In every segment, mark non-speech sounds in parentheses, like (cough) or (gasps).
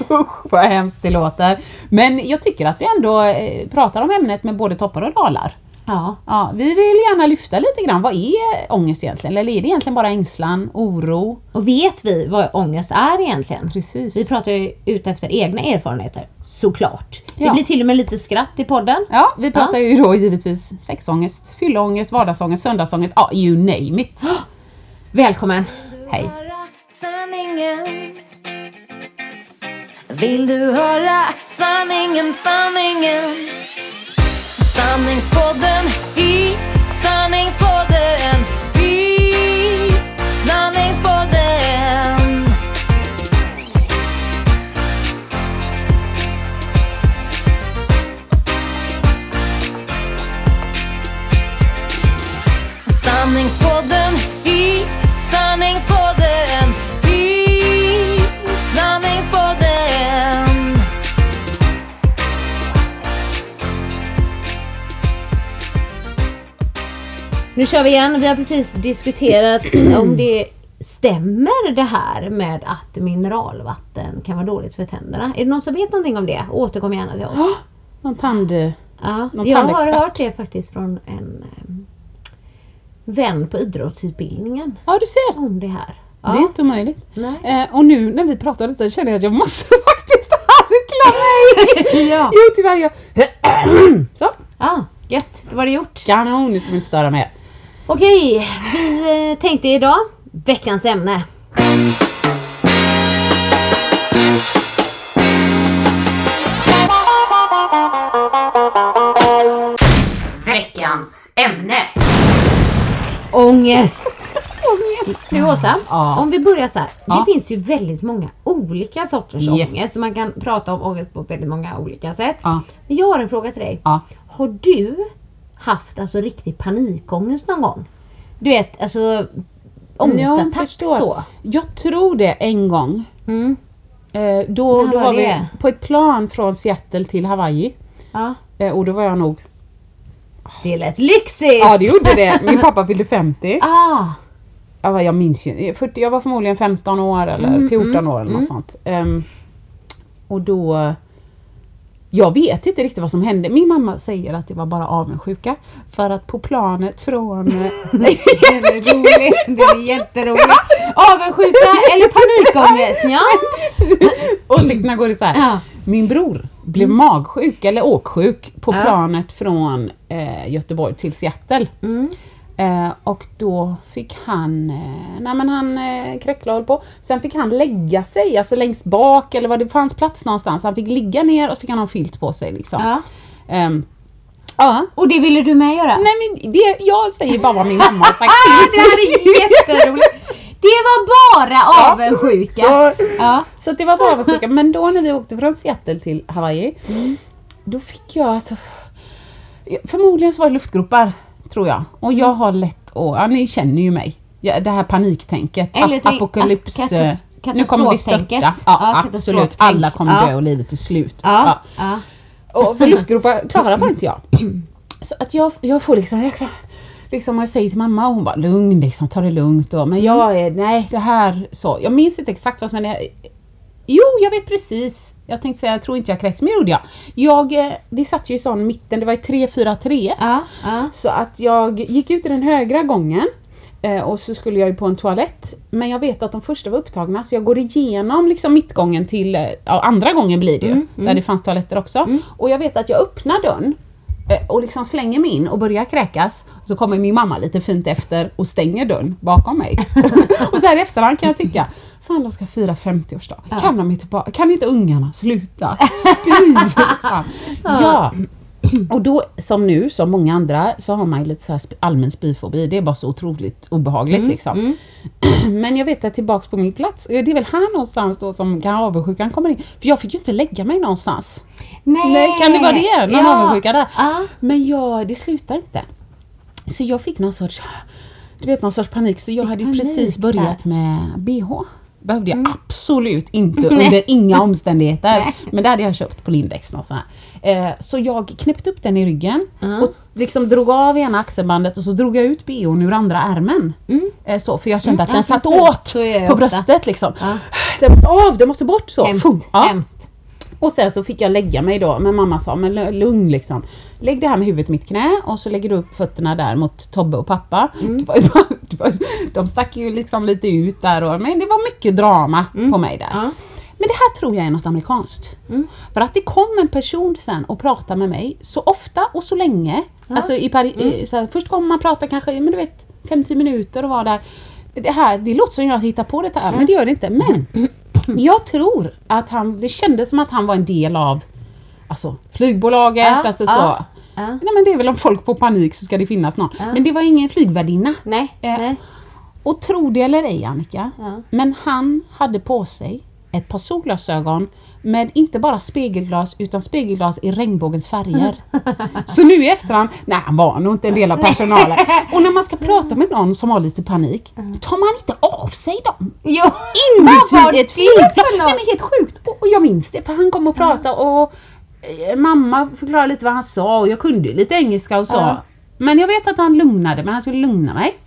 (laughs) Usch vad hemskt det låter. Men jag tycker att vi ändå eh, pratar om ämnet med både toppar och dalar. Ja, Ja, vi vill gärna lyfta lite grann. Vad är ångest egentligen? Eller är det egentligen bara ängslan, oro? och vet vi vad ångest är egentligen? Precis. Vi pratar ju ut efter egna erfarenheter, såklart. Det Ja. blir till och med lite skratt i podden. Ja, vi pratar ju då givetvis sexångest, fyllångest, vardagsångest, söndagsångest, ja you name it. (gasps) Välkommen! Hej. Vill du höra sanningen, sanningen? Sanningspodden i sanningspodden i sanningspodden. Sanningspodden i sanningspodden Nu kör vi igen. Vi har precis diskuterat (clears throat) om det stämmer det här med att mineralvatten kan vara dåligt för tänderna. Är det någon som vet någonting om det? Återkom gärna till oss. Någon tand... Ja, Någon jag har hört det faktiskt från en vän på idrottsutbildningen Ja du ser, om det här. det är inte omöjligt. Eh, och nu när vi pratar detta känner jag att jag måste (laughs) faktiskt harkla mig! (laughs) Ja. Jo tyvärr, jag... (clears throat) Så, Ja, gött. Då var det gjort. kanon, nu ska vi inte störa mer. Okej, vi eh, tänkte idag veckans ämne. Veckans ämne. Ångest. Nu Åsa, Ja. om vi börjar så här. Ja. Det finns ju väldigt många olika sorters Yes. ångest. Man kan prata om ångest på väldigt många olika sätt. Ja. Men jag har en fråga till dig. Ja. Har du haft alltså riktig panikångest någon gång? Du vet, alltså ångestattack förstår. så. Jag tror det en gång. Mm. Eh, då När då var var vi på ett plan från Seattle till Hawaii. Ja, Eh, och då var jag nog... det lät lyxigt! Ja det gjorde det. Min pappa fyllde 50. (laughs) Ah, Ja, jag minns ju. 40, jag var förmodligen 15 år eller Mm, 14 år eller något sånt. Ehm, och då... Jag vet inte riktigt vad som hände. Min mamma säger att det var bara avundsjuka. För att på planet från... eh, (laughs) den är rolig. Den är jätterolig. Avundsjuka eller panikångest? Ja. (laughs) Åsikterna går isär. Ja. Min bror blev magsjuk eller åksjuk på Ja. planet från eh, Göteborg till Seattle. Mm. Eh, och då fick han, eh, nej men han eh, kräckla och på. Sen fick han lägga sig, alltså längst bak eller var det fanns plats någonstans. Han fick ligga ner och fick han ha en filt på sig liksom. ja. Ehm, ja. Och det ville du med göra? Nej men det, jag säger bara vad min mamma har sagt Ah, (laughs) det till. här är jätteroligt. Det var bara avundsjuka. Så, Ja. så det var bara avundsjuka. Men då när vi åkte från Seattle till Hawaii, då fick jag alltså... Förmodligen så var det luftgropar, tror jag. Och jag har lätt att... Ja, ni känner ju mig. Ja, det här paniktänket. Eller apokalyps... ap- eh, katas- nu kommer vi störta. Ja, Ja, absolut. Alla kommer Ja. dö och livet är slut. Ja. ja. Och för luftgropar klarar bara inte jag. Så att jag, jag får liksom, jag, klar- liksom jag säger till mamma och hon bara lugn liksom, ta det lugnt. Och, men jag är, nej det här så. Jag minns inte exakt vad som hände. Jo, jag vet precis. Jag tänkte säga, jag tror inte jag kräkts, men det gjorde jag. jag. eh, Vi satt ju i sån mitten, det var i 3-4-3. Ja, ja. Så att jag gick ut i den högra gången Eh, och så skulle jag ju på en toalett. Men jag vet att de första var upptagna så jag går igenom liksom mittgången till, eh, ja andra gången blir det ju, Mm, där det fanns toaletter också. Och jag vet att jag öppnar dörren och liksom slänger mig in och börjar kräkas. Så kommer min mamma lite fint efter och stänger dörren bakom mig. (laughs) och så här i efterhand kan jag tycka, fan de ska fira 50-årsdag. Kan de inte bara, kan inte ungarna sluta spy? (laughs) liksom? ja. Och då som nu, som många andra, så har man ju lite så här allmän spyfobi. Det är bara så otroligt obehagligt liksom. (clears throat) Men jag vet att tillbaks på min plats, det är väl här någonstans då som kan avundsjukan kommer in. För jag fick ju inte lägga mig någonstans. Nej. Nej, kan det vara det? Någon avundsjuka där? Ja. Men jag, det slutade inte. Så jag fick någon sorts, du vet någon sorts panik. Så jag hade ju precis börjat med bh. Behövde jag absolut inte (laughs) under inga omständigheter. Men det hade jag köpt på Lindex. någon sån här. Eh, så jag knäppte upp den i ryggen och liksom drog av ena axelbandet och så drog jag ut bhn ur andra ärmen. Eh, så, för jag kände att ja, den satt precis. åt på ofta. bröstet liksom. Ja. Den måste av, den måste bort så. Ja. Hemskt. Och sen så fick jag lägga mig då, men mamma sa men lu- lugn liksom. Lägg det här med huvudet i mitt knä och så lägger du upp fötterna där mot Tobbe och pappa. Mm. Var, (laughs) var, de stack ju liksom lite ut där och, men det var mycket drama på mig där. Mm. Ja. Men det här tror jag är något amerikanskt. För att det kom en person sen och pratade med mig så ofta och så länge. Alltså i Paris, Mm. så här, först kommer man prata kanske, men du vet 50 minuter och vara där. Det här, det låter som jag hittar på detta, Mm. men det gör det inte. Men (clears throat) jag tror att han, det kändes som att han var en del av alltså, flygbolaget, Ja, alltså så. ja. Nej men det är väl om folk får panik så ska det finnas någon. Men det var ingen flygvärdinna. Nej. Eh, nej. Och tro det eller ej Annika, men han hade på sig ett par solglasögon med inte bara spegelglas utan spegelglas i regnbågens färger. (laughs) Så nu i efterhand, nej han var nog inte en del av personalen. Och när man ska prata med någon som har lite panik, tar man inte av sig dem Jo. inuti ett flygplan. Nej men helt sjukt. Och, jag minns det för han kom och pratade och eh, mamma förklarade lite vad han sa och jag kunde lite engelska och så. Men jag vet att han lugnade mig, han skulle lugna mig.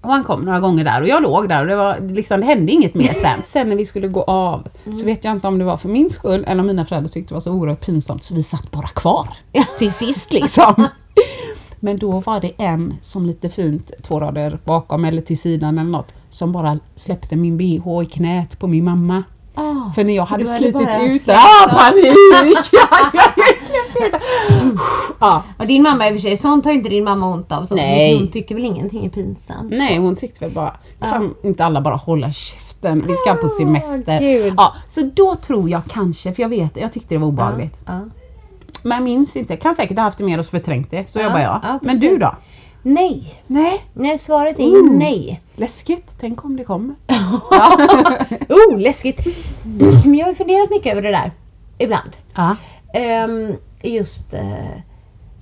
Och han kom några gånger där och jag låg där och det, var, liksom, det hände inget mer sen. (laughs) Sen när vi skulle gå av så vet jag inte om det var för min skull eller om mina föräldrar tyckte det var så oerhört pinsamt så vi satt bara kvar. Till sist liksom. (laughs) Men då var det en som lite fint, två rader bakom eller till sidan eller något, som bara släppte min bh i knät på min mamma. Ah, För när jag hade slitit ut det, ah, panik! (laughs) Ja, (laughs) Ja. Och din mamma i och för sig, sånt har ju inte din mamma ont av. Så Nej. Hon tycker väl ingenting är pinsamt. Nej, hon tyckte väl bara, kan inte alla bara hålla käften? Vi ska på semester. Gud. Ja, så då tror jag kanske, för jag vet, jag tyckte det var obehagligt. Ja. Men jag minns inte, kan säkert ha haft det med och så förträngt det. Så Ja, jobbar jag. ja, Men du då? Nej. Nej, Nej, svaret är Ooh. nej. läskigt. Tänk om det kommer. (laughs) Oh, läskigt. Men jag har funderat mycket över det där. Ibland. Ja. Ehm, just eh,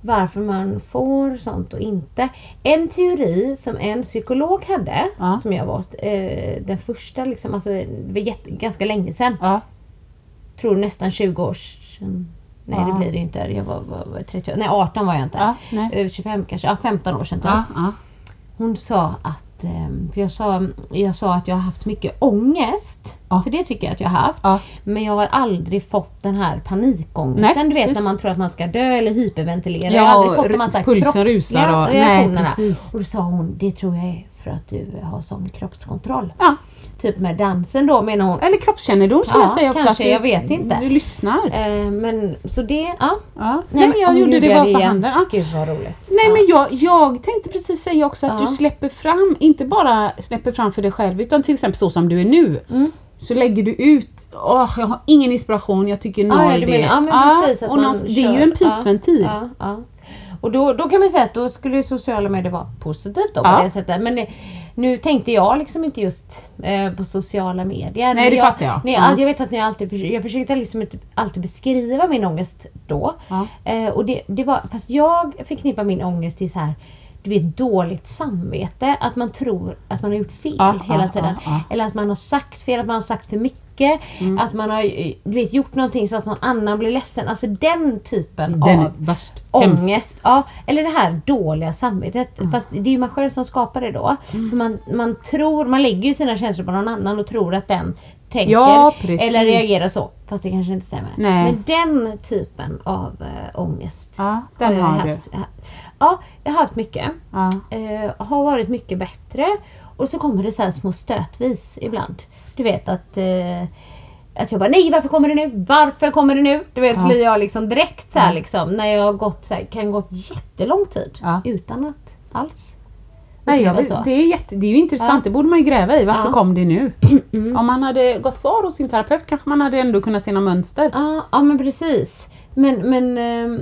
varför man får sånt och inte. En teori som en psykolog hade, Ja. som jag var eh, den första, liksom, alltså, det var jätte, ganska länge sedan. Ja. Tror nästan 20 år sedan. Nej det Ja. blir det inte. Jag var, var, var 30, nej 18 var jag inte. Ja, nej. Eh, 25 kanske, ja 15 år sedan. ja. Hon sa att, ehm, för jag sa, jag sa att jag har haft mycket ångest. Ja. För det tycker jag att jag har haft. Ja. Men jag har aldrig fått den här panikångesten. Nej, du vet precis. när man tror att man ska dö eller hyperventilera. Ja, jag har aldrig fått de här pulsen kroppsliga rusar och- nej, precis. och då sa hon, det tror jag är för att du har sån kroppskontroll. ja. Typ med dansen då menar hon. Eller kroppskännedom skulle Ja, jag säga också. kanske, att du, jag vet inte. Du lyssnar. Eh, men så det, ja. Ja. Nej, men jag gjorde det bara för handen. Ja. Gud vad roligt. Nej ja. men jag, jag tänkte precis säga också att du släpper fram, inte bara släpper fram för dig själv utan till exempel så som du är nu. Mm. Så lägger du ut, åh jag har ingen inspiration, jag tycker noll Ja, ja, det. menar, ja men precis. Och någonstans- det är ju en pysventil. Ja. Och då, då kan man säga att då skulle sociala medier vara positivt då Ja. på det sättet. Men det, nu tänkte jag liksom inte just eh, på sociala medier. Men det jag, fattar jag. Nej, Ja. Jag vet att ni alltid, jag försökte liksom inte alltid beskriva min ångest då. Ja. Eh, och det, det var, fast jag förknippar min ångest till så här du vet dåligt samvete, att man tror att man har gjort fel Ja, hela ja, tiden. ja, ja. Eller att man har sagt fel, att man har sagt för mycket. Mm. Att man har eh, du vet, gjort någonting så att någon annan blir ledsen. Alltså den typen Den av. Hemskt. ångest. Ja, eller det här dåliga samvetet. Mm. Fast det är ju man själv som skapar det då. För man, man tror, man lägger ju sina känslor på någon annan och tror att den tänker Ja, eller reagerar så. Fast det kanske inte stämmer. Nej. Men den typen av äh, ångest Ja, den jag har du. haft. Ja, jag har haft mycket. Ja. Eh, har varit mycket bättre. Och så kommer det så små stötvis ibland. Du vet att eh, att jag bara nej varför kommer det nu? Varför kommer det nu? Du vet Ja. blir jag liksom direkt så här liksom när jag har gått så här, kan gått jättelång tid Ja. utan att alls Nej, jag det, är jätte, det är ju intressant, det borde man ju gräva i. Varför kom det nu? (clears throat) Om man hade gått kvar hos sin terapeut kanske man hade ändå kunnat se några mönster. Ja, ja men precis. Men, men ehm,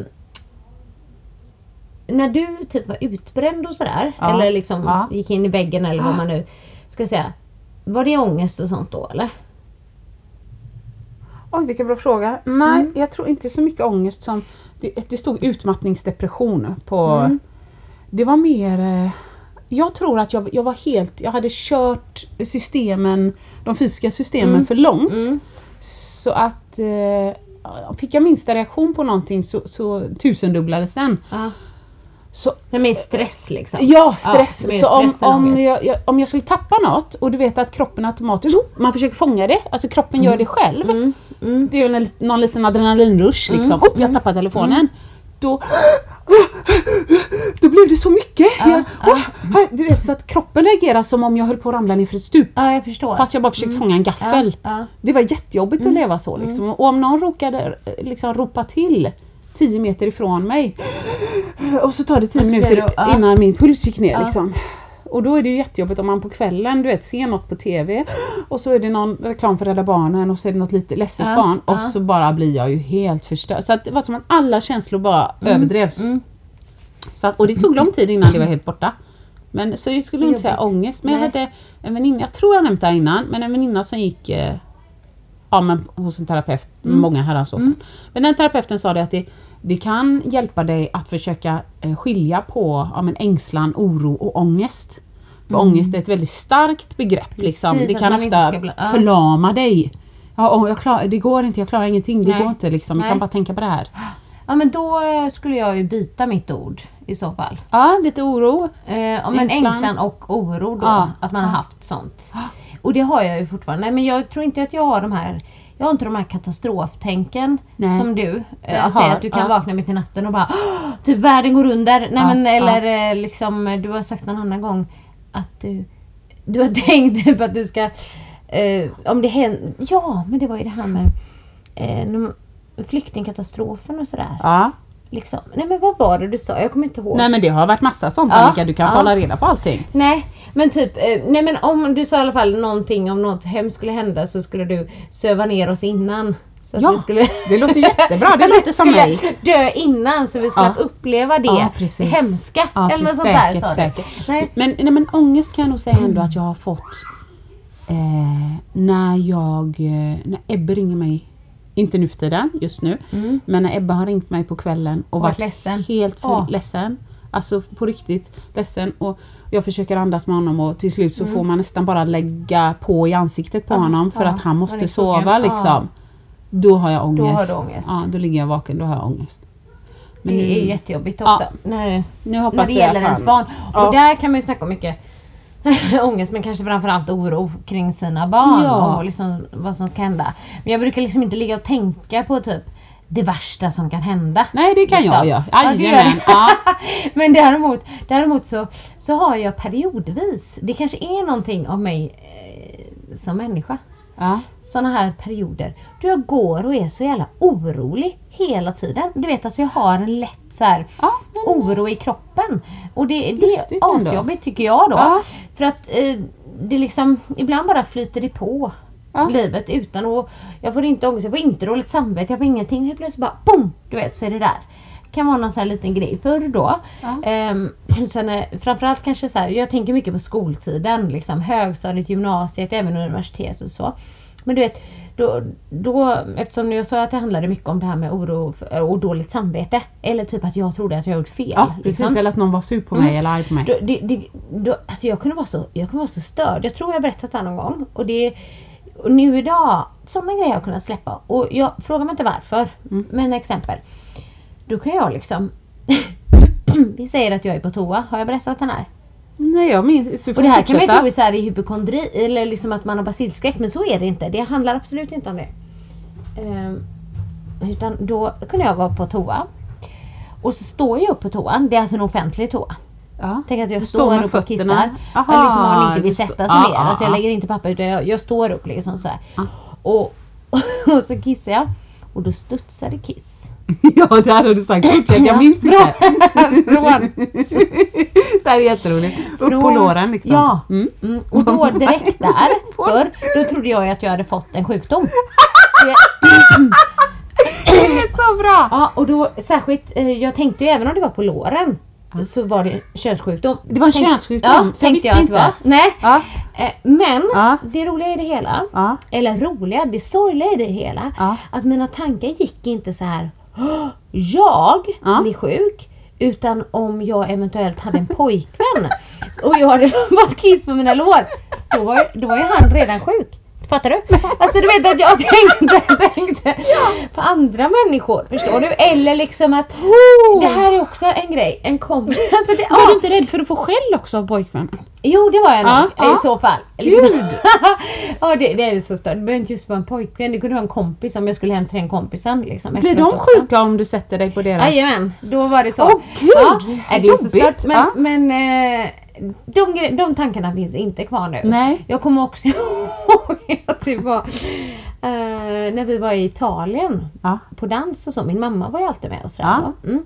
när du typ var utbränd och sådär, Ja, eller liksom ja. gick in i väggen eller vad man nu ska säga. Var det ångest och sånt då eller? Oj, vilken bra fråga. Nej, Mm. jag tror inte så mycket ångest som... Det, det stod utmattningsdepression på... Mm. Det var mer... eh, Jag tror att jag, jag var helt... Jag hade kört systemen, de fysiska systemen Mm. för långt. Mm. Så att... Eh, fick jag minsta reaktion på någonting så, så tusendubblades den. Ja. Så Men med stress liksom? Ja, stress. mer så om, om, jag, jag, om jag skulle tappa något och du vet att kroppen automatiskt, oh, man försöker fånga det, alltså kroppen gör det själv. Mm. Mm. Det är ju en, någon liten adrenalinrush liksom. Oh, jag tappar telefonen. Då, då blev det så mycket. jag, oh, Du vet så att kroppen reagerar som om jag höll på att ramla ner för ett stup. Ja, jag förstår. Fast jag bara försökte fånga en gaffel. Ja, ja. Det var jättejobbigt att leva så liksom. Och om någon råkade eh, liksom ropa till 10 meter ifrån mig och så tar det 10 Och så blir minuter det- ja. innan min puls gick ner Ja. liksom. Och då är det ju jättejobbigt om man på kvällen du vet, ser något på TV och så är det någon reklam för Rädda Barnen och så är det något lite ledset Ja, barn och så bara blir jag ju helt förstörd. Så att det var som att alla känslor bara överdrevs. mm. Så att, och det tog lång tid innan det var helt borta. Men så jag skulle inte säga ångest. Men jag Nej. hade en väninna, jag tror jag nämnt det här innan, men en väninna som gick ja, men hos en terapeut, Mm. många herrans år sedan. Men den terapeuten sa det att det, det kan hjälpa dig att försöka eh, skilja på ja, men ängslan, oro och ångest. För ångest är ett väldigt starkt begrepp. Liksom. Mm. Precis, Det att kan ofta bli- ja. förlama dig. Ja, jag klar, det går inte, jag klarar ingenting, det Nej. går inte liksom. Jag Nej. kan bara tänka på det här. Ja men då eh, skulle jag ju byta mitt ord i så fall. Ja, lite oro. Eh, om en Ängslan. ängslan och oro då. Ja. Att man har haft sånt. Och det har jag ju fortfarande. Nej men jag tror inte att jag har de här jag har inte de här katastroftänken Nej. som du. Säger att du kan ja. vakna mitt i natten och bara "Åh, typ världen går under. Nej Ja, men ja. eller eh, liksom du har sagt någon annan gång att du du har (laughs) tänkt typ att du ska eh, om det händer. Ja men det var ju det här med eh, flyktingkatastrofen och sådär. Ja. Liksom. Nej men vad var det du sa? Jag kommer inte ihåg. Nej men det har varit massa sånt Ja, Annika, du kan ja. hålla reda på allting. Nej, men typ, eh, nej men om du sa i alla fall någonting om något hemskt skulle hända så skulle du söva ner oss innan. Så att Ja, vi skulle, det låter jättebra, det (laughs) låter som mig. dö innan så vi slapp Ja. uppleva det Ja, precis. hemska. Ja, eller något precis. sånt där Säkert, säkert. Nej. Men, nej, men ångest kan jag nog säga ändå att jag har fått eh, när jag, eh, när Ebbe ringer mig, inte nu för tiden, just nu, men när Ebbe har ringt mig på kvällen och Varit varit ledsen. helt för Ja. ledsen. Alltså på riktigt ledsen och jag försöker andas med honom och till slut så får man nästan bara lägga på i ansiktet på Ja, honom för ja, att han måste är sova liksom. Ja. Då har jag ångest. har du ångest. Ja, då ligger jag vaken, då har jag ångest. Men Det är nu- jättejobbigt Ja. också. När, när det gäller ens barn. Och där kan man ju snacka om mycket (laughs) ångest men kanske framförallt oro kring sina barn Ja. och liksom vad som ska hända. Men jag brukar liksom inte ligga och tänka på typ det värsta som kan hända. Nej det kan jag Liksom. göra. Ja, Jajamän. Ja. (laughs) Men däremot, däremot så, så har jag periodvis, det kanske är någonting av mig eh, som människa. Ja. Såna här perioder då jag går och är så jävla orolig hela tiden. Du vet alltså jag har en lätt så här, Ja, men- oro i kroppen. Och det, det Lustigt är asjobbigt tycker jag då. Ja. För att eh, det liksom, ibland bara flyter det på. Ja. Livet utan att, jag får inte ångest, jag får inte dåligt samvete, jag får ingenting. Helt plötsligt bara boom! Du vet så är det där. Kan vara någon sån här liten grej. Förr då, Ja. ehm, (clears throat) sen, eh, framförallt kanske så här, jag tänker mycket på skoltiden, liksom högstadiet, gymnasiet, även universitet och så. Men du vet, då, då, eftersom jag sa att det handlade mycket om det här med oro för- och dåligt samvete. Eller typ att jag trodde att jag gjort fel. ja precis, liksom. eller att någon var sur på mig Mm. eller arg på mig. Då, det, det, då, alltså jag kunde vara så, jag kunde vara så störd. Jag tror jag berättat det här någon gång. Och, det, och nu idag, sådana grejer har jag kunnat släppa. Och jag frågar mig inte varför. Mm. Men exempel. Då kan jag liksom... (clears throat) Vi säger att jag är på toa. Har jag berättat den här? Nej jag minns, Och det här kan man ju tro är så här i hypokondri eller liksom att man har basilskräck men så är det inte. Det handlar absolut inte om det. Ehm, utan då kunde jag vara på toa. Och så står jag upp på toan. Det är alltså en offentlig toa. Ja. Tänk att jag Du står, med upp och kissar. fötterna. Aha, eller liksom man inte vill står- sätta sig ja, ner. ja, Alltså jag ja. lägger inte papper utan jag, jag står upp liksom så här. Och, (laughs) och så kissar jag. Och då studsade kiss. (laughs) ja det här har du sagt, fortsätt jag minns inte. Från (laughs) (laughs) det här är jätteroligt. Upp på låren liksom. Ja. Mm. Mm, och då direkt där, för då trodde jag att jag hade fått en sjukdom. Jag- Det är så bra! Ja, och då särskilt, eh, jag tänkte ju även om det var på låren så var det könssjukdom. Det var en Tänk- könssjukdom? Ja, Jag tänkte visste jag att det inte. var. Nej. Ja. Eh, Men Ja. det roliga i det hela, Ja. eller roliga, det sorgliga i det hela, att mina tankar gick inte så här. "Åh, jag Ja. blir sjuk. Utan om jag eventuellt hade en pojkvän och jag hade (laughs) fått kiss på mina lår. Då var, ju- då var ju han redan sjuk. Fattar du? Alltså du vet att jag tänkte, (laughs) tänkte på andra människor. Förstår du? Eller liksom att det här är också en grej. En kompis. (laughs) Alltså det, Var ja. du inte rädd för att få skäll också av pojkvännen? Jo det var jag nog ja. i så fall. Liksom. (laughs) ja det, det är så stört. Det behöver inte just vara en pojkvän. Det kunde vara en kompis om jag skulle hem till den kompisen. Liksom, Blir de också. sjuka om du sätter dig på deras... Jajamän, då var det så. Åh, gud, ja, är det är så stört. Men, men eh, de, de tankarna finns inte kvar nu. Nej. Jag kommer också ihåg (laughs) att det var eh, när vi var i Italien Ja. på dans och så. Min mamma var ju alltid med och sådär. Ja. Mm.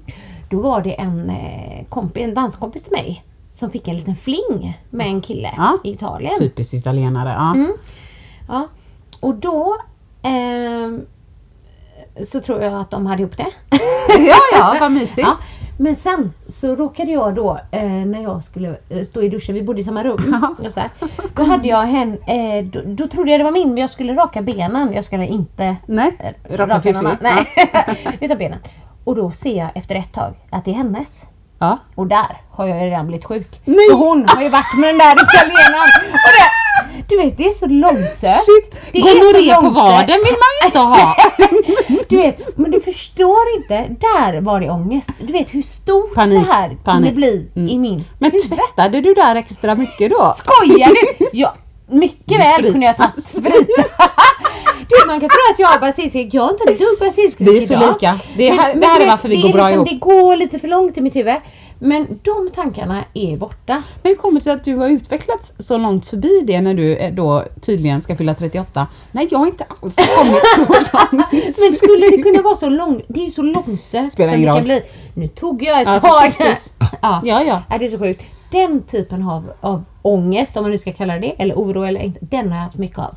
Då var det en, eh, kompis, en danskompis till mig som fick en liten fling med en kille Ja. i Italien. Typiskt italienare. Ja. Mm. Ja. Och då ehm, så tror jag att de hade ihop det. ja, ja, vad mysigt. (laughs) Ja, men sen så råkade jag då eh, när jag skulle eh, stå i duschen, vi bodde i samma rum. Och så här, då hade jag hen, eh, då, då trodde jag det var min men jag skulle raka benen. Jag skulle inte Nej, eh, raka raka någon annan. Nej, (laughs) utan benen. Och då ser jag efter ett tag att det är hennes. Ja. Och där har jag redan blivit sjuk. Nej. För hon har ju varit med den där italienaren. Och det, du vet det är så långsökt. Shit, Det är gonorré på vaden vill man ju inte ha. (laughs) Du vet, men du förstår inte. Där var det ångest. Du vet hur stort Panik, det här kunde panik. bli Mm. i min Men huvud. tvättade du där extra mycket då? Skojar du? Ja, mycket väl kunde jag tagit sprit. (laughs) du, man kan tro att jag har basilskräck. Jag har inte ett dugg basilskräck Vi är så idag. lika. Det är Men- här- men det här är varför vi går bra liksom, ihop. Det går lite för långt i mitt huvud. Men de tankarna är borta. Men hur kommer det sig att du har utvecklats så långt förbi det när du eh, då tydligen ska fylla 38? Nej, jag har inte alls (laughs) kommit så långt. Men skulle det kunna vara så långt? Det är så långsökt Spelar som ingen det kan roll. bli. Nu tog jag ett Ja, tag. (laughs) Ja, ja. Ja, det är så sjukt. Den typen av, av ångest, om man nu ska kalla det det, eller oro eller ängslan, den har jag haft mycket av.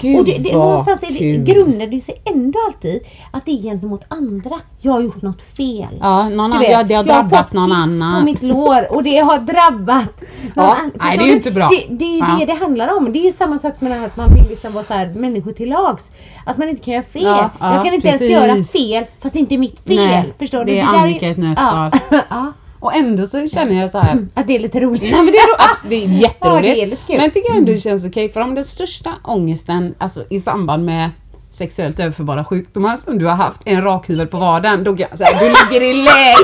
Gud och det, det, någonstans är det, grundar det sig ändå alltid att det är gentemot andra. Jag har gjort något fel. Ja, någon annan, ja, det har jag har drabbat fått någon annan. på mitt lår och det har drabbat (laughs) någon Ja, annan. nej, det är ju inte bra. Det, det är Ja. det det handlar om. Det är ju samma sak som det att man vill liksom vara så här, människor till lags. Att man inte kan göra fel. Ja, ja, jag kan inte precis. ens göra fel fast det inte är mitt fel. Nej, Förstår det du? är där Annika i ett nötskal. (laughs) Och ändå så känner jag så här. (clears throat) Att det är lite roligt. Nej men det är, ro- (laughs) abs- det är jätteroligt. Ja, det är lite kul. Men jag tycker ändå det känns okej för om den största ångesten alltså, i samband med sexuellt överförbara sjukdomar som du har haft, en rakhyvel på vaden, då kan jag säga du ligger i lä! (laughs)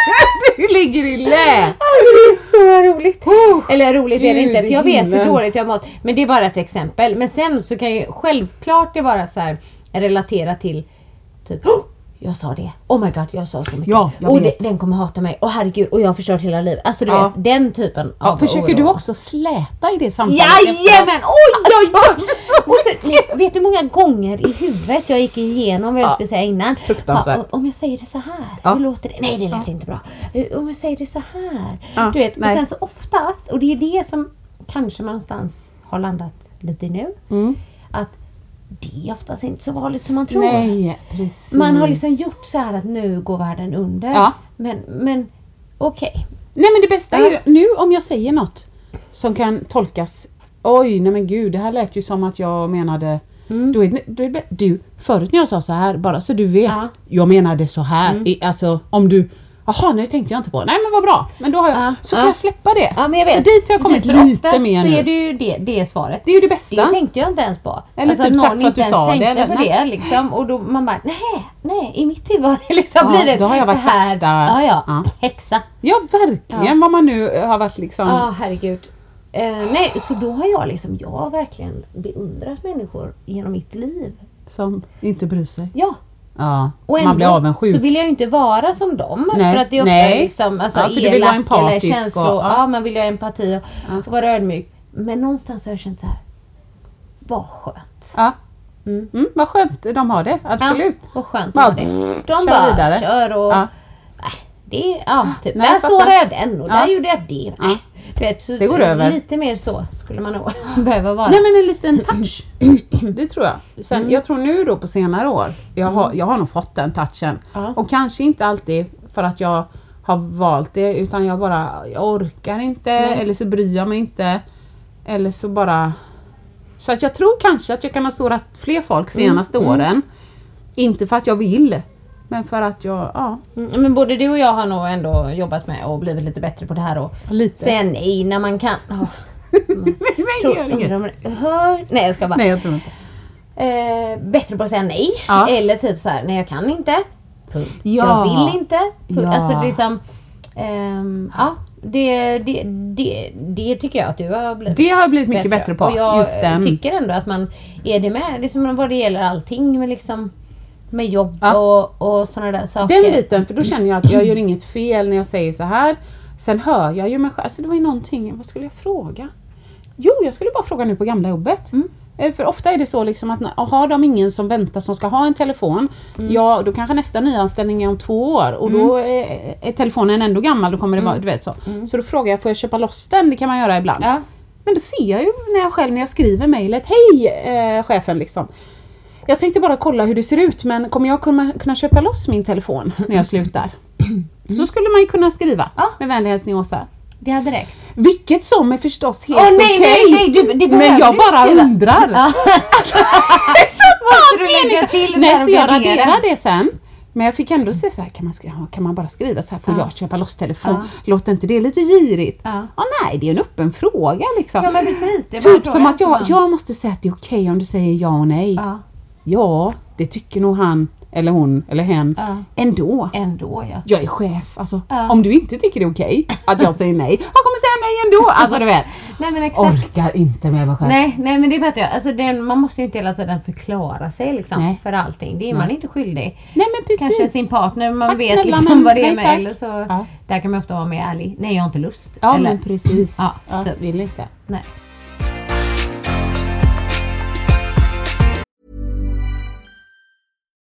(laughs) du ligger i lä! Det är så roligt! Eller roligt är det Gud inte, för jag vet hur dåligt jag har mått. Men det är bara ett exempel. Men sen så kan ju självklart det vara så här relatera till typ "Oh, jag sa det. Oh my god, jag sa så mycket. Ja, och det, den kommer hata mig. Och herregud, och jag har förstört hela livet. Alltså du Ja. vet, den typen Ja, av försöker oro. du också släta i det samtalet? Jajamän! Oj, oj, oj! Alltså, Och så, vet du hur många gånger i huvudet jag gick igenom vad jag Ja. skulle säga innan? Fruktansvärt. Om jag säger det så här, Ja. hur låter det? Nej, det lät inte bra. Eh, Om jag säger det så här. Du vet, och nej. sen så oftast, och det är det som kanske någonstans har landat lite nu, Mm. att det är oftast inte så vanligt som man tror. Nej, precis. Man har liksom gjort så här att nu går världen under. Ja. Men, men okej. Nej men det bästa är ju nu om jag säger något som kan tolkas Oj, nej men gud, det här lät ju som att jag menade Mm. då är, då är du, förut när jag sa så här, bara så du vet, Ja. Mm. jag menade så här. I, alltså om du, Jaha, nu tänkte jag inte på. Nej men vad bra. Men då har jag, Ja, så ja. kan jag släppa det. Ja men jag vet. Så dit har jag kommit Precis, lite mer så nu. är det ju det, det svaret. Det är ju det bästa. Det tänkte jag inte ens på. Eller alltså, typ, någon tack för att du sa det, tänkte eller? på det liksom. Och då man bara, nej, nej, i mitt huvud har det liksom Ja, blivit då har jag varit här. Ja, ja, Ja. häxa. Ja verkligen vad man nu har varit liksom. Ja, herregud. Eh, nej, så då har jag liksom, jag har verkligen beundrat människor genom mitt liv. Som inte bryr sig. Ja. Ja, Och ändå man blir avundsjuk. så vill jag ju inte vara som dem. Nej, För att det är ofta nej. liksom alltså, Ja, för du vill vara elak empatisk eller känslor. och- ja. ja. man vill ha empati och, och vara ödmjuk. Men någonstans har jag känt så här. Vad skönt. Ja. Mm. vad skönt de har det, absolut. Ja, vad skönt de har det. De kör bara vidare. kör och... Ja. Nej, det är, ja, typ. Nej, där sårade jag den och Ja. där gjorde jag det. Ja. Nej, vet, Det går över. Lite mer så skulle man nog (laughs) behöva vara. Nej men en liten touch. (clears throat) Det tror jag. Sen, Jag tror nu då på senare år, jag har, jag har nog fått den touchen. Ja. Och kanske inte alltid för att jag har valt det utan jag bara, jag orkar inte eller så bryr jag mig inte. Eller så bara... Så att jag tror kanske att jag kan ha sårat fler folk senaste åren. Inte för att jag vill. Men för att jag, ja, Mm, Men både du och jag har nog ändå jobbat med och blivit lite bättre på det här och lite. säga nej när man kan. Oh. Men Tror, gör inget. hör, nej jag ska bara. Nej jag tror inte. Eh, bättre på att säga nej. Ja. Eller typ så här, nej jag kan inte. Punkt. Ja. Jag vill inte. Punkt. Ja. Alltså liksom, ehm, ja. Det, det, det, det tycker jag att du har blivit Det har jag blivit mycket bättre på, Och jag tycker ändå att man är det med, liksom vad det gäller allting med liksom med jobb Ja. och, och sådana där saker. Den biten, för då känner jag att jag gör (clears throat) inget fel när jag säger så här. Sen hör jag ju mig själv, alltså det var ju någonting, vad skulle jag fråga? Jo, jag skulle bara fråga nu på gamla jobbet. Eh, För ofta är det så liksom att har de ingen som väntar som ska ha en telefon, ja då kanske nästa nyanställning är om två år och då är, är telefonen ändå gammal, då kommer det vara, du vet så. Så då frågar jag, får jag köpa loss den? Det kan man göra ibland. Ja. Men då ser jag ju när jag själv när jag skriver mejlet, hej eh, chefen liksom. Jag tänkte bara kolla hur det ser ut men kommer jag kunna, kunna köpa loss min telefon när jag slutar? Så skulle man ju kunna skriva Ja. med vänlig hälsning Åsa. Det hade räckt. Vilket som är förstås helt Åh, okej. nej, nej, nej, du- det behöver men jag bara skriva. undrar. Ja. (laughs) Måste du lägga till så Nej så jag raderar det sen. Men jag fick ändå se så här, kan man, skriva, kan man bara skriva så här, får Ja. jag köpa loss telefon? Låter inte det lite girigt? Ja. Ah, nej, det är en öppen fråga liksom. Ja men precis. Typ som att jag, jag måste säga att det är okej om du säger ja och nej. Ja. Ja, det tycker nog han eller hon eller hen Ja. ändå. ändå ja. Jag är chef, alltså Ja. om du inte tycker det är okej att jag säger nej, jag kommer säga nej ändå. Alltså du vet. Nej men exakt. Orkar inte med mig själv. Nej, nej men det fattar jag. Alltså, den, man måste ju inte hela tiden förklara sig liksom, Nej. för allting. Det är man inte skyldig. Nej men precis. Kanske sin partner, man Tack vet snälla, liksom men vad det är nej, med. Eller så, Ja. Där kan man ofta vara mer ärlig. Nej jag har inte lust. Ja eller, men precis. Ja, Ja, typ. Vill inte. nej.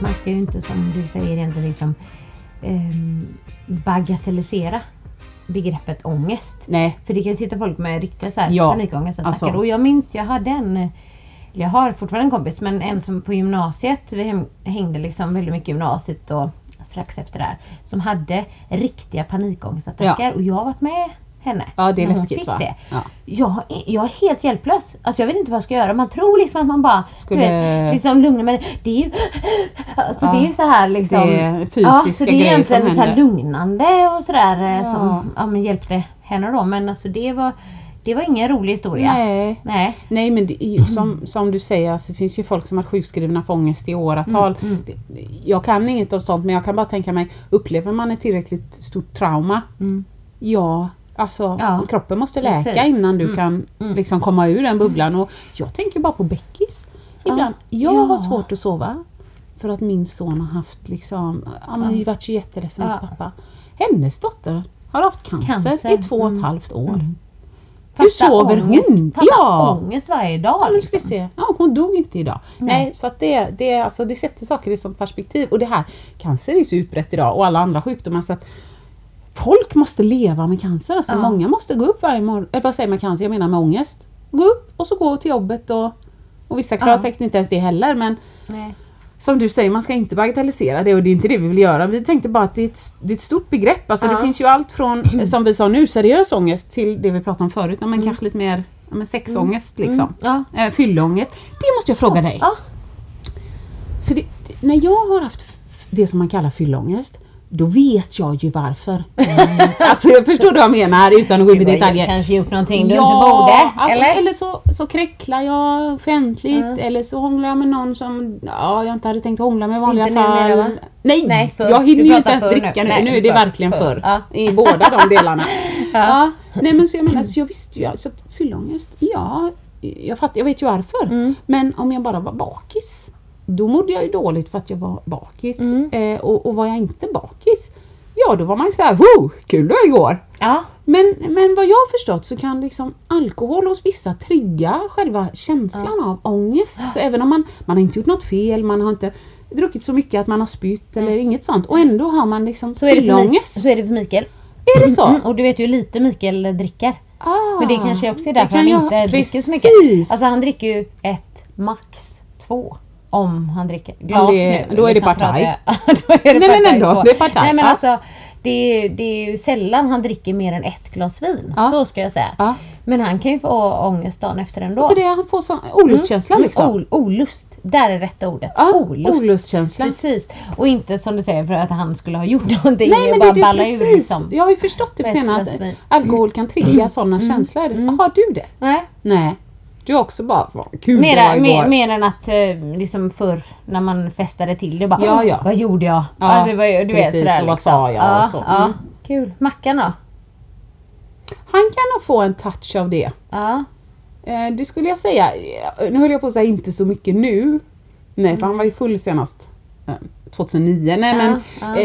Man ska ju inte som du säger egentligen liksom ehm, bagatellisera begreppet ångest. Nej. För det kan ju sitta folk med riktiga så här Ja, panikångestattacker. alltså. Och jag minns, jag hade en, jag har fortfarande en kompis, men en som på gymnasiet, vi häng- hängde liksom väldigt mycket gymnasiet och strax efter där, som hade riktiga panikångestattacker. Ja. Och jag har varit med henne Ja, det är läskigt, va? det. Ja. Jag, är- jag är helt hjälplös. Alltså jag vet inte vad jag ska göra. Man tror liksom att man bara Skulle- du vet, liksom lugna men det är ju alltså Ja, det är så här liksom. det är fysiska ja, så det är egentligen så här lugnande och sådär eh, Ja. som ja, men hjälpte henne då. Men alltså det var, det var ingen rolig historia. Nej. Nej. Nej men är ju som, som du säger, alltså, det finns ju folk som har varit sjukskrivna för ångest i åratal. Mm, Det- Jag kan inget av sånt men jag kan bara tänka mig, upplever man ett tillräckligt stort trauma, ja alltså. Ja, kroppen måste läka precis. innan du Mm, kan mm. liksom komma ur den bubblan. Och jag tänker bara på Beckis. Ibland, jag Ja. har svårt att sova för att min son har haft liksom, ja men Ja. varit så jätteledsen hos Ja. pappa. Hennes dotter har haft cancer, Cancer, i två och ett mm. halvt år. Mm. Hur sover ångest, hon? Fatta Ja. ångest varje dag. Ja, liksom. se. Ja, hon dog inte idag. Nej. Nej, så att det, det, alltså, det sätter saker i som perspektiv. Och det här, cancer är ju så utbrett idag och alla andra sjukdomar så att folk måste leva med cancer. Alltså Ja. många måste gå upp varje morgon, eller vad säger man cancer, jag menar med ångest. Gå upp och så gå till jobbet och, och vissa klarar Ja. säkert inte ens det heller men Nej. som du säger, man ska inte bagatellisera det och det är inte det vi vill göra. Vi tänkte bara att det är ett, det är ett stort begrepp. Alltså Ja. det finns ju allt från, (clears throat) som vi sa nu, seriös ångest till det vi pratade om förut, men kanske lite mer men sexångest liksom. Mm. Ja. Eh, Fylleångest. Det måste jag fråga dig. För det, när jag har haft det som man kallar fylleångest, då vet jag ju varför. alltså jag förstår vad jag menar utan att gå in i Du har detaljer. kanske gjort någonting du inte Ja, borde. alltså, eller? eller så, så kräcklar jag offentligt Mm. eller så hånglar jag med någon som ja, jag inte hade tänkt hångla med i vanliga Inte fall. numera, va? Nej, Nej, förr. jag hinner ju inte ens dricka nu. Nej, nu är det förr. verkligen Förr. förr. Ja. I båda de delarna. (laughs) Ja. ja. Nej men så jag menar, så jag visste ju alltså att fyllångest, ja, jag, fatt, jag vet ju varför. Mm. Men om jag bara var bakis, då mådde jag ju dåligt för att jag var bakis. Mm. Eh, och, och var jag inte bakis, ja då var man ju såhär, wow, kul det var igår. Ja. Men, men vad jag har förstått så kan liksom alkohol hos vissa trigga själva känslan av ångest. Så även om man, man har inte gjort något fel, man har inte druckit så mycket att man har spytt eller inget sånt och ändå har man liksom Så är, fylleångest. så är det för Mikael. Är det så? Mm, och du vet ju hur lite Mikael dricker. Ah, Men det kanske också är därför han jag- inte dricker så mycket. Alltså han dricker ju ett, max två. Om han dricker glas det- nu. då är det partaj. (laughs) är Nej, men ändå, det är partaj. Nej men alltså det är, det är ju sällan han dricker mer än ett glas vin. Ja. Så ska jag säga. Ja. Men han kan ju få ångest dagen efter ändå. För det han får sån olustkänsla Mm, liksom. ol- olust. Där är rätta ordet. Ja, olust. olustkänsla. Precis. Och inte som du säger för att han skulle ha gjort (laughs) någonting Nej och men bara det är balla ur precis. liksom. Jag har ju förstått det Ett senare att alkohol kan trigga sådana känslor. Har du det? Nej. Nej. Du också bara, vad kul det Mer, var igår. mer, mer än att eh, liksom förr när man festade till det bara Ja, ja. Vad gjorde jag? Ja, alltså, vad, du vet, precis, sådär, och vad liksom. sa jag Ja, och så. ja. Mm. Kul. Mackan då? Han kan nog få en touch av det. Ja. Eh, det skulle jag säga. Eh, Nu höll jag på att säga inte så mycket nu. Nej, för han var ju full senast. eh, 2009. Nej men. ja.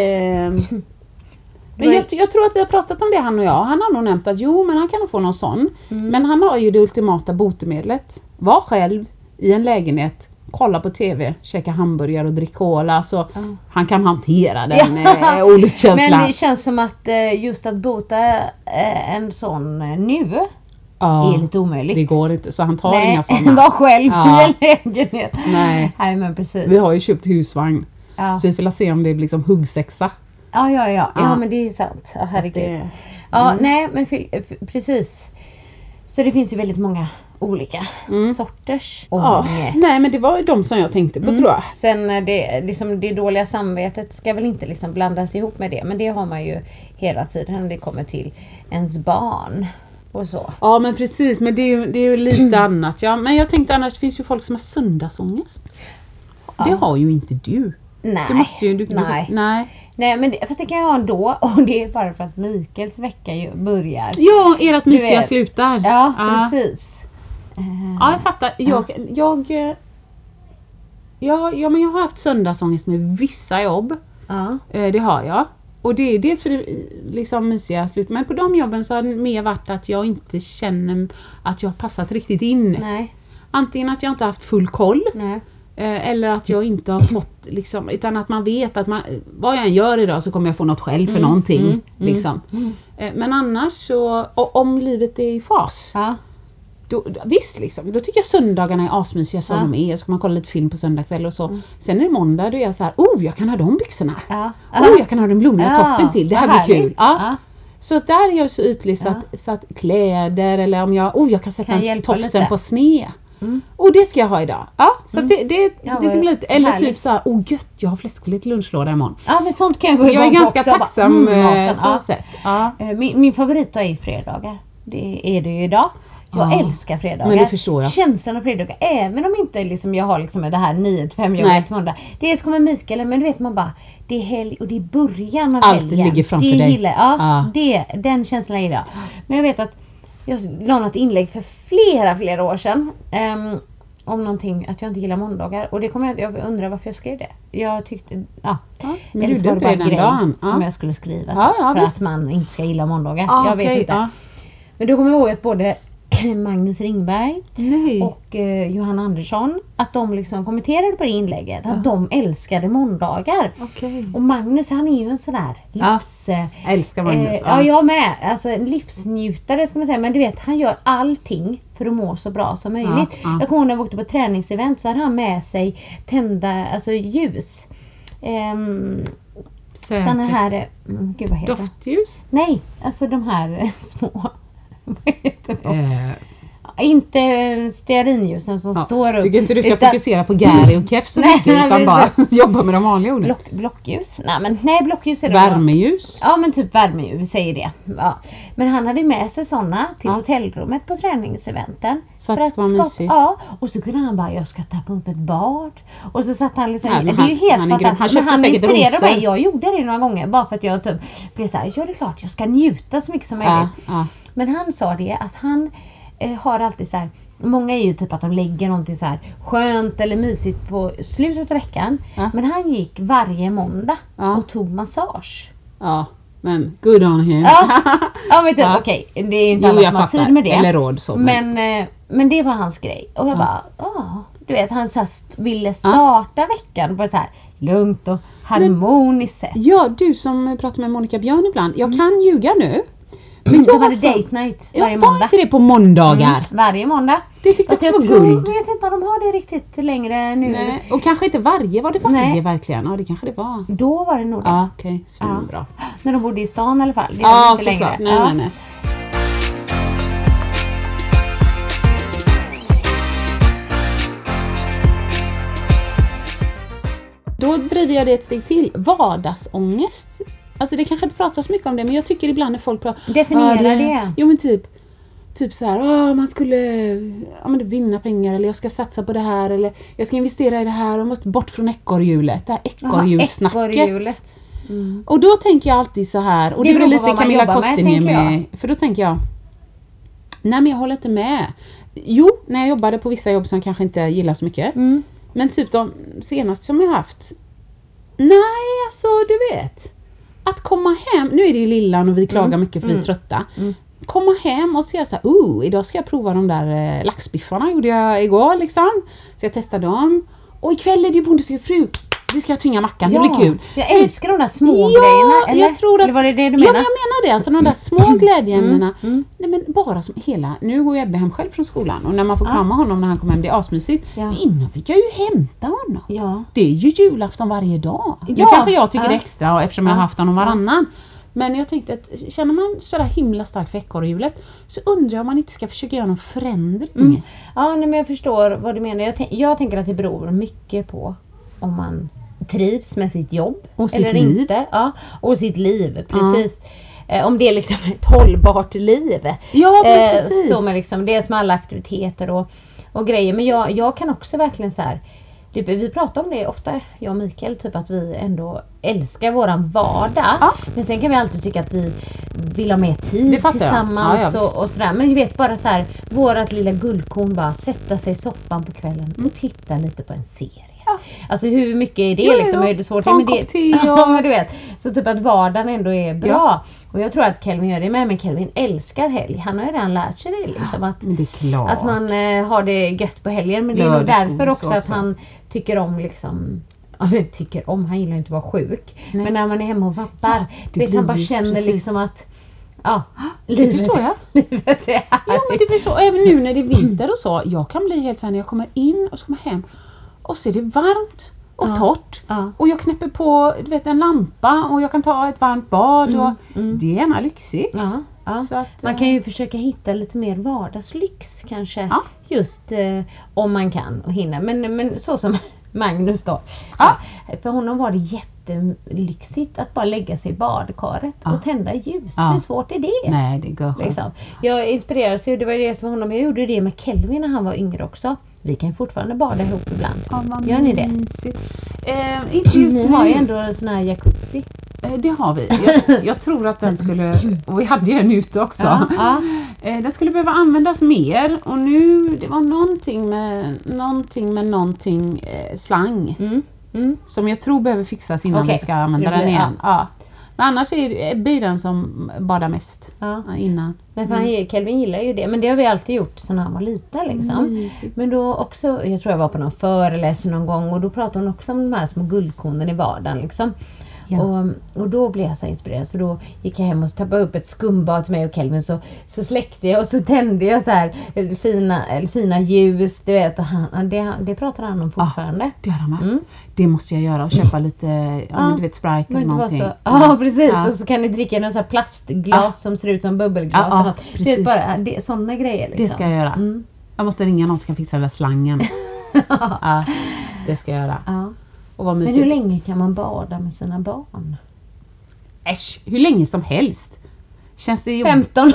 Men jag, jag tror att vi har pratat om det han och jag. Han har nog nämnt att jo men han kan nog få någon sån. Mm. Men han har ju det ultimata botemedlet. Var själv i en lägenhet. Kolla på TV, käka hamburgare och dricka cola. Så han kan hantera den (laughs) eh, olustkänslan. Men det känns som att eh, just att bota eh, en sån nu ja, är lite omöjligt. det går inte. Så han tar Nej, inga (laughs) sådana. var själv Ja. i en lägenhet. Nej. Nej men precis. Vi har ju köpt husvagn. Ja. Så vi får se om det är liksom huggsexa. Ja, ja, ja. Ja, Ja. men det är ju sant. Ja, herregud. det- Ja, nej, men precis. Så det finns ju väldigt många olika sorters Ja, ångest. nej men det var ju de som jag tänkte på tror jag. Sen eh, det, liksom, det dåliga samvetet ska väl inte liksom blandas ihop med det. Men det har man ju hela tiden när det kommer till ens barn. Och så. Ja men precis, men det är ju, det är ju lite annat. Ja. Men jag tänkte annars, det finns ju folk som har söndagsångest. Det har ju inte du. Nej. Du måste ju... Du, du- nej. nej. Nej men det, fast det kan jag ha ändå (laughs) och det är bara för att Mikaels vecka ju börjar. Ja, ert mysiga slutar. Ja, Ja. precis. Ja, jag fattar. Jag, jag, eh, ja, ja, men jag har haft söndagsångest med vissa jobb. Ja. Eh, Det har jag. Och det är dels för det eh, liksom mysiga slut. Men på de jobben så har det mer varit att jag inte känner att jag har passat riktigt in. Nej. Antingen att jag inte har haft full koll. Nej. Eh, Eller att jag inte har fått liksom, utan att man vet att man, vad jag än gör idag så kommer jag få något själv för någonting. liksom. Eh, Men annars så, om livet är i fas. Ja. Då, visst liksom, då tycker jag söndagarna är asmysiga som Ja. de är. Så kan man kolla lite film på söndag kväll och så. Sen är det måndag, då är jag så här, oh jag kan ha de byxorna. Ja. Oh jag kan ha den blommiga toppen till, det här blir kul. härligt. Ja. Ja. Så där är jag så ytlig så, att, så att kläder eller om jag, oh jag kan sätta Kan tofsen lite. på sned. Och det ska jag ha idag. Ja, så att det, det, Ja, det, vad kan bli lite, eller härligt. typ så här, oh gött jag har fläskfilé till lunchlåda imorgon. ja men sånt kan jag gå Jag är igång ganska också. Bara, tacksam mm, maten, så ja. sett. Ja. Eh, Min, min favoritdag är ju fredagar. Det är det ju idag. Jag Ja. älskar fredagar. Men det förstår jag. Känslan av fredagar, även om inte liksom jag har liksom det här 9 till 5 Nej. jobbet på måndag. Dels kommer Mikael, men du vet man bara, det är helg och det är början av Allt helgen. ligger framför det dig. Gillar, ja, Ja. Det, den känslan gillar jag. Men jag vet att jag la något inlägg för flera, flera år sedan. ehm, om någonting, att jag inte gillar måndagar. Och det kommer jag, jag undrar varför jag skrev det. Jag tyckte, ja. men Eller du så var gjorde det bara en grej dagen. som Ja. jag skulle skriva. Ja, ja, för visst. att man inte ska gilla måndagar. Ja, jag vet okej, inte. ja. Men då kommer jag ihåg att både Magnus Ringberg Nej. och eh, Johanna Andersson, att de liksom kommenterade på det inlägget. Att de älskade måndagar. Okej. Och Magnus han är ju en sån där Ja. livs... eh, Jag älskar Magnus. Eh, ja, jag med. Alltså en livsnjutare ska man säga. Men du vet, han gör allting för att må så bra som möjligt. Ja, ja. Jag kommer ihåg när vi åkte på träningsevent så hade han med sig tända alltså ljus. Ehm, Säkert. såna här... eh, Mm, gud vad heter? Doftljus? Nej, alltså de här eh, (laughs) små... (laughs) Vad heter de? Eh, Inte stearinljusen som ja. står upp. Tycker inte du ska utan- fokusera på Gary och Keff så (laughs) Nej, mycket utan men bara (laughs) jobba med de vanliga orden. Block, blockljus? Nej, men, nej blockljus är det bra. Värmeljus? Ja men typ värmeljus, vi säger det. Ja. Men han hade med sig sådana till Ja. hotellrummet på träningseventen. För att det ska vara skapa- mysigt. Ja, och så kunde han bara, jag ska tappa upp ett bad. Och så satt han liksom, Nej, det är ju han- helt han grym. Han fantastiskt. Men han inspirerade mig, jag gjorde det några gånger bara för att jag typ blev såhär, ja det är klart jag ska njuta så mycket som Ja, möjligt. ja. Men han sa det att han eh, har alltid så här. Många är ju typ att de lägger någonting så här skönt eller mysigt på slutet av veckan. Ja. Men han gick varje måndag Ja. och tog massage. Ja, men good on him. Ja, (laughs) ja men typ Ja. okej, det är inte alla som har tid med det. Eller råd så, men- Men, eh, men det var hans grej. Och jag bara, ja. Du vet, han så här ville starta veckan på så här lugnt och harmoniskt sätt. Ja, du som pratar med Monica Björn ibland. Jag kan ljuga nu. Men då jag var det date night Ja, varje var måndag. inte det på måndagar? Mm, varje måndag. Det tyckte Fast jag jag var guld. vet inte om de har det riktigt längre nu. Nej, och kanske inte varje. Var det varje Nej. verkligen? Ja, det kanske det var. Då var det nog det. Ja, okej. Svinbra. När de bodde i stan i alla fall. Det Ja, längre. såklart. Nej, Ja. nej, nej. Då driver jag det ett steg till. Vardagsångest. Alltså det kanske inte pratas mycket om det men jag tycker ibland när folk pratar... Definiera det. Jo men typ Typ så här, "Ah, man skulle ja, men vinna pengar eller jag ska satsa på det här eller jag ska investera i det här och måste bort från ekorrhjulet. Det här ekorrhjulssnacket. ekorrhjulet. Och då tänker jag alltid så här, och Det det, är beror lite Camilla jobbar med, för då tänker jag Nej men jag håller inte med. Jo, när jag jobbade på vissa jobb som jag kanske inte gillar så mycket. Mm. Men typ de senaste som jag haft Nej, alltså du vet. Att komma hem, nu är det ju lillan och vi klagar Mm. mycket för vi är trötta. Komma hem och säga så här, oh, idag ska jag prova de där eh, laxbiffarna, gjorde jag igår liksom. Så jag testade dem. Och ikväll är det ju Bonde fru. Vi ska tvinga Mackan, det blir kul. Jag älskar de där små ja, grejerna. Eller? jag tror att... Eller var det det du Ja, menade? men jag menar det. Alltså de där små glädjeämnena. Nej men bara som hela... Nu går Ebbe hem själv från skolan och när man får krama honom när han kommer hem, det är asmysigt. Ja. Men innan fick jag ju hämta honom. Ja. Det är ju julafton varje dag. Nu Ja, kanske jag tycker ja. det är extra eftersom jag har haft honom varannan. Men jag tänkte att känner man sådär himla starkt för ekorrhjulet så undrar jag om man inte ska försöka göra någon förändring. Mm. Ja, nej, men jag förstår vad du menar. Jag, jag tänker att det beror mycket på om man trivs med sitt jobb. Och sitt eller liv. inte. Ja, och sitt liv, precis. Eh, om det är liksom ett hållbart liv. Ja, Eh, precis. så med liksom, dels med alla aktiviteter och, och grejer. Men jag, jag kan också verkligen så här Det, vi pratar om det ofta, jag och Mikael, typ att vi ändå älskar våran vardag. Men sen kan vi alltid tycka att vi vill ha mer tid tillsammans Ja, ja, och, och sådär. Men du vet bara så här, vårat lilla guldkorn bara sätta sig i soffan på kvällen Mm. och titta lite på en serie. Alltså hur mycket är det Jo, liksom? jo. Är det svårt? Ta en kopp te (laughs) Ja och- men du vet. Så typ att vardagen ändå är bra. Ja. Och jag tror att Kelvin gör det med. Men Kelvin älskar helg. Han har ju redan lärt sig det liksom. Att, det att man eh, har det gött på helgen. Men det är nog därför också, att också. han tycker om liksom ja, tycker om, han gillar inte att vara sjuk. Nej. Men när man är hemma och vappar, Ja, vet, han bara känner precis. liksom att ja, Det förstår jag. (laughs) livet är Ja men det förstår. Även nu när det är vinter och så. Jag kan bli helt såhär när jag kommer in och så kommer hem och så är det varmt och Ja. torrt. Ja. Och jag knäpper på du vet, en lampa och jag kan ta ett varmt bad. Och Det är gärna lyxigt. Mm, Ja, ja. Att, Man eh, kan ju försöka hitta lite mer vardagslyx kanske. Just eh, om man kan och hinner. Men, men så som (laughs) Magnus då. För honom var det jättelyxigt att bara lägga sig i badkaret och tända ljus. Hur svårt är det? Nej det går Liksom. Jag inspireras ju, det var det som honom, jag gjorde det med Kelvin när han var yngre också. Vi kan fortfarande bada ihop ibland. Ja, Gör ni det? Eh, inte just Ni har ju ändå en sån här jacuzzi. Eh, Det har vi. Jag, jag tror att den skulle, och vi hade ju en ute också. Ja, ja. Eh, Den skulle behöva användas mer och nu, det var någonting med någonting med någonting eh, slang Mm. Mm. som jag tror behöver fixas innan Okej, vi ska använda den igen. Ja. Men annars är det blir den som badar mest Ja. innan. Nej, för han, Kelvin gillar ju det, men det har vi alltid gjort sedan han var liten. Liksom. Mysigt. Men då också, jag tror jag var på någon föreläsning någon gång och då pratade hon också om de här små guldkornen i vardagen. Liksom. Ja. Och, och då blev jag så inspirerad så då gick jag hem och tappade upp ett skumbad till mig och Kelvin så, så släckte jag och så tände jag så här eh, fina, eller fina ljus. Du vet, och han, det, det pratar han om fortfarande. Det gör de med. Mm. Det måste jag göra och köpa lite, ja, Ja. men du vet Sprite eller någonting. så, ja precis, Ja. och så kan ni dricka i någon så här plastglas Ja. som ser ut som bubbelglas. Ja, ja, något. Det är precis. bara det, sådana grejer. Liksom. Det ska jag göra. Mm. Jag måste ringa någon som kan fixa den där slangen. (laughs) ja, det ska jag göra. Och vad Men hur länge kan man bada med sina barn? Äsch, hur länge som helst. Känns det jobbigt? 15 år!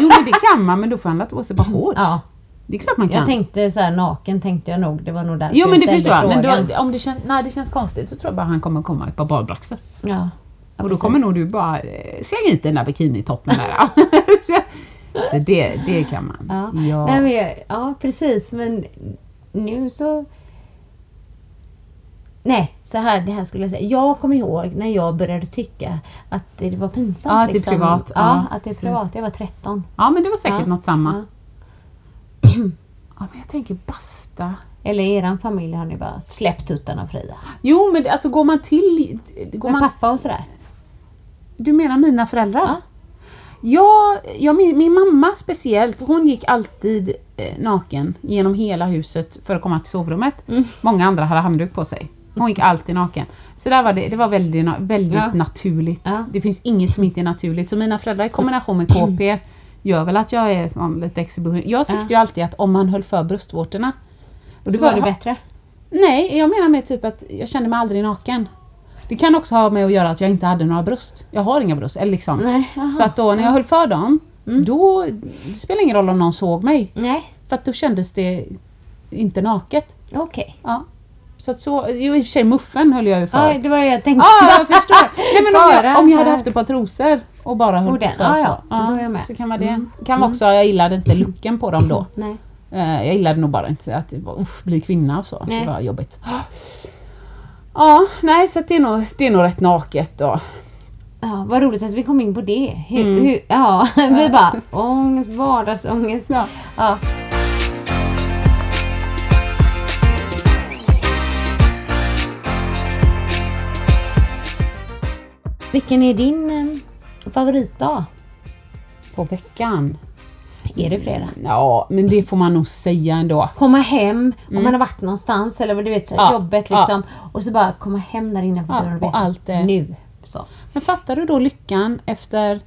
Jo men det kan man men då får han låta sig bara (laughs) hård. Ja, Det är klart man kan. jag tänkte så här naken tänkte jag nog. Det var nog därför jo men det förstår jag. Men då, om det känns, när det känns konstigt så tror jag bara han kommer komma ett par badbyxor. Ja. Och då precis. kommer nog du bara eh, slänga hit den där bikinitoppen där. (laughs) så det, det kan man. Ja. Ja. Nej, men, ja precis men nu så Nej, så här, det här skulle jag säga. Jag kommer ihåg när jag började tycka att det var pinsamt. Ja, att det är privat. Ja, Ja, att det är privat. Jag var 13. ja men det var säkert Ja. något samma. Ja. Ja, men jag tänker basta. Eller i eran familj har ni bara släppt tuttarna fria. Jo men alltså går man till... Går Med man, pappa och sådär. du menar mina föräldrar? Ja. Ja, ja min, min mamma speciellt, hon gick alltid eh, naken genom hela huset för att komma till sovrummet. Mm. Många andra hade handduk på sig. Hon gick alltid naken. Så där var det, det var väldigt, väldigt Ja. naturligt. Ja. Det finns inget som inte är naturligt. Så mina föräldrar i kombination med KP gör väl att jag är sån lite exhibition. Jag tyckte ju alltid att om man höll för bröstvårtorna. Och Så var det bättre. Nej, jag menar med typ att jag kände mig aldrig naken. Det kan också ha med att göra att jag inte hade några bröst. Jag har inga bröst. Eller liksom. Nej. Så att då när jag höll för dem, Mm. då det spelar ingen roll om någon såg mig. Nej, För att då kändes det inte naket. okej. Ja. Så att så, jo i och för sig muffen höll jag ju för. Ja, det var det jag tänkte. Ja, jag förstår. (laughs) Nej, men om, jag, om jag hade haft ett par trosor och bara höll den, för ja, så. ja, då är jag med. Så kan vara det. Mm. Kan vara också, jag gillade inte looken på dem då. (laughs) Nej. Eh, jag gillade nog bara inte att uff, bli kvinna och så. Nej. Det var jobbigt. (gasps) Ja, nej så det är nog, det är nog rätt naket då. Ja, vad roligt att vi kom in på det. Hur, Mm. hur, ja, (laughs) vi bara ångest, vardagsångest. Ja. Ja. Vilken är din eh, favoritdag? På veckan. Är det fredag? Ja, men det får man nog säga ändå. Komma hem, om man har varit någonstans eller vad du vet, så Mm. Ja, jobbet ja. liksom. Och så bara komma hem där innanför Ja, dörren och allt det- Nu. Så. Men fattar du då lyckan efter...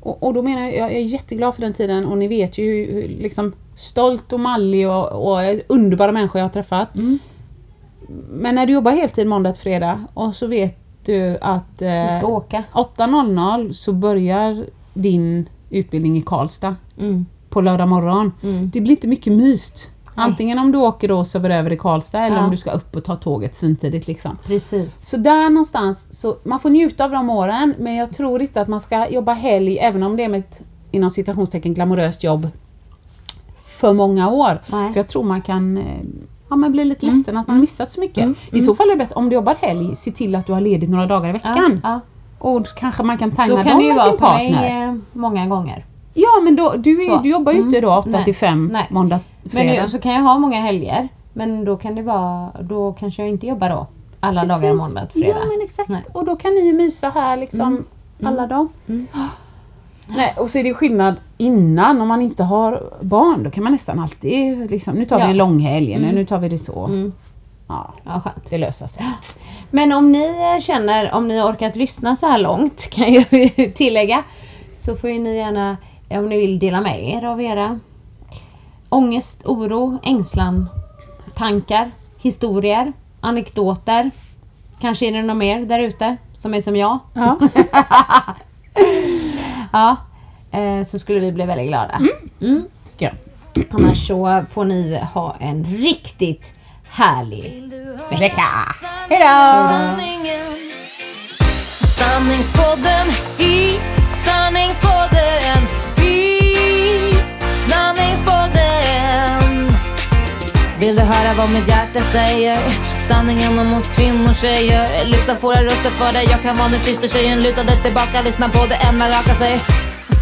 Och, och då menar jag, jag är jätteglad för den tiden och ni vet ju hur, hur liksom stolt och mallig och, och underbara människor jag har träffat. Mm. Men när du jobbar heltid måndag till fredag och så vet du att eh, ska åka. 8.00 så börjar din utbildning i Karlstad Mm. på lördag morgon. Mm. Det blir inte mycket myst. Antingen om du åker då söderöver i Karlstad eller Ja. om du ska upp och ta tåget svintidigt liksom. Precis. Så där någonstans, så man får njuta av de åren men jag tror inte att man ska jobba helg även om det är med ett inom citationstecken glamoröst jobb för många år. För jag tror man kan eh, ja, men bli lite ledsen att man missat så mycket. I så fall är det bättre om du jobbar helg, se till att du har ledigt några dagar i veckan. Ja, Och kanske man kan Så kan dem det ju med vara sin för mig partner. eh, många gånger. Ja men då, du, är, Så. du jobbar ju inte Mm. då 8 Nej. till 5 Nej. måndag, Men fredag. nu, så kan jag ha många helger. Men då kan det vara, då kanske jag inte jobbar då. Alla dagar Precis. måndag till fredag. Ja men exakt. Och då kan ni ju mysa här liksom Mm. alla dagar. Nej, och så är det skillnad innan om man inte har barn. Då kan man nästan alltid liksom, nu tar vi Ja. en långhelg, Mm. nu tar vi det så. Mm. Ja, Ja, skönt. det löser sig. Men om ni känner, om ni har orkat lyssna så här långt (laughs) kan jag ju tillägga. Så får ju ni gärna, om ni vill dela med er av era ångest, oro, ängslan, tankar, historier, anekdoter. Kanske är det något mer där ute som är som jag. Ja. (laughs) ja. Eh, Så skulle vi bli väldigt glada. Mm. Tycker jag. Annars så får ni ha en riktigt härlig vecka. Hejdå! Sanningspodden i sanningspodden i sanningspodden. Vill du höra vad mitt hjärta säger? Sanningen om oss kvinnor, tjejer. Lyfta våra röster för dig. Jag kan vara din syster, tjejen lutade tillbaka. Lyssna på det än man rakar sig.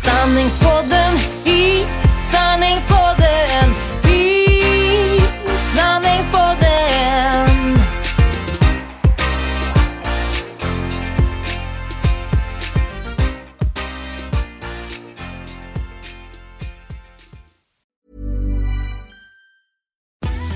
Sanningspodden i sanningspodden i sanningspodden.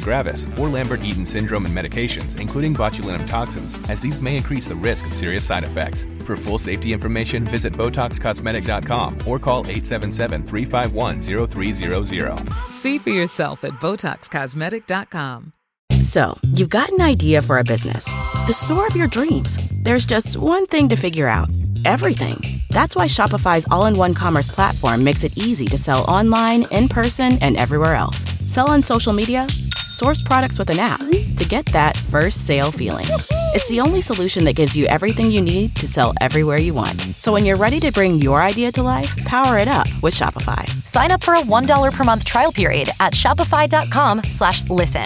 gravis, or Lambert-Eaton syndrome and medications, including botulinum toxins, as these may increase the risk of serious side effects. For full safety information, visit BotoxCosmetic.com or call 877-351-0300. See for yourself at BotoxCosmetic.com. So, you've got an idea for a business, the store of your dreams. There's just one thing to figure out everything. That's why Shopify's all in one commerce platform makes it easy to sell online, in person, and everywhere else. Sell on social media, source products with an app to get that first sale feeling. It's the only solution that gives you everything you need to sell everywhere you want. So, when you're ready to bring your idea to life, power it up with Shopify. Sign up for a $1 per month trial period at shopify.com slash listen.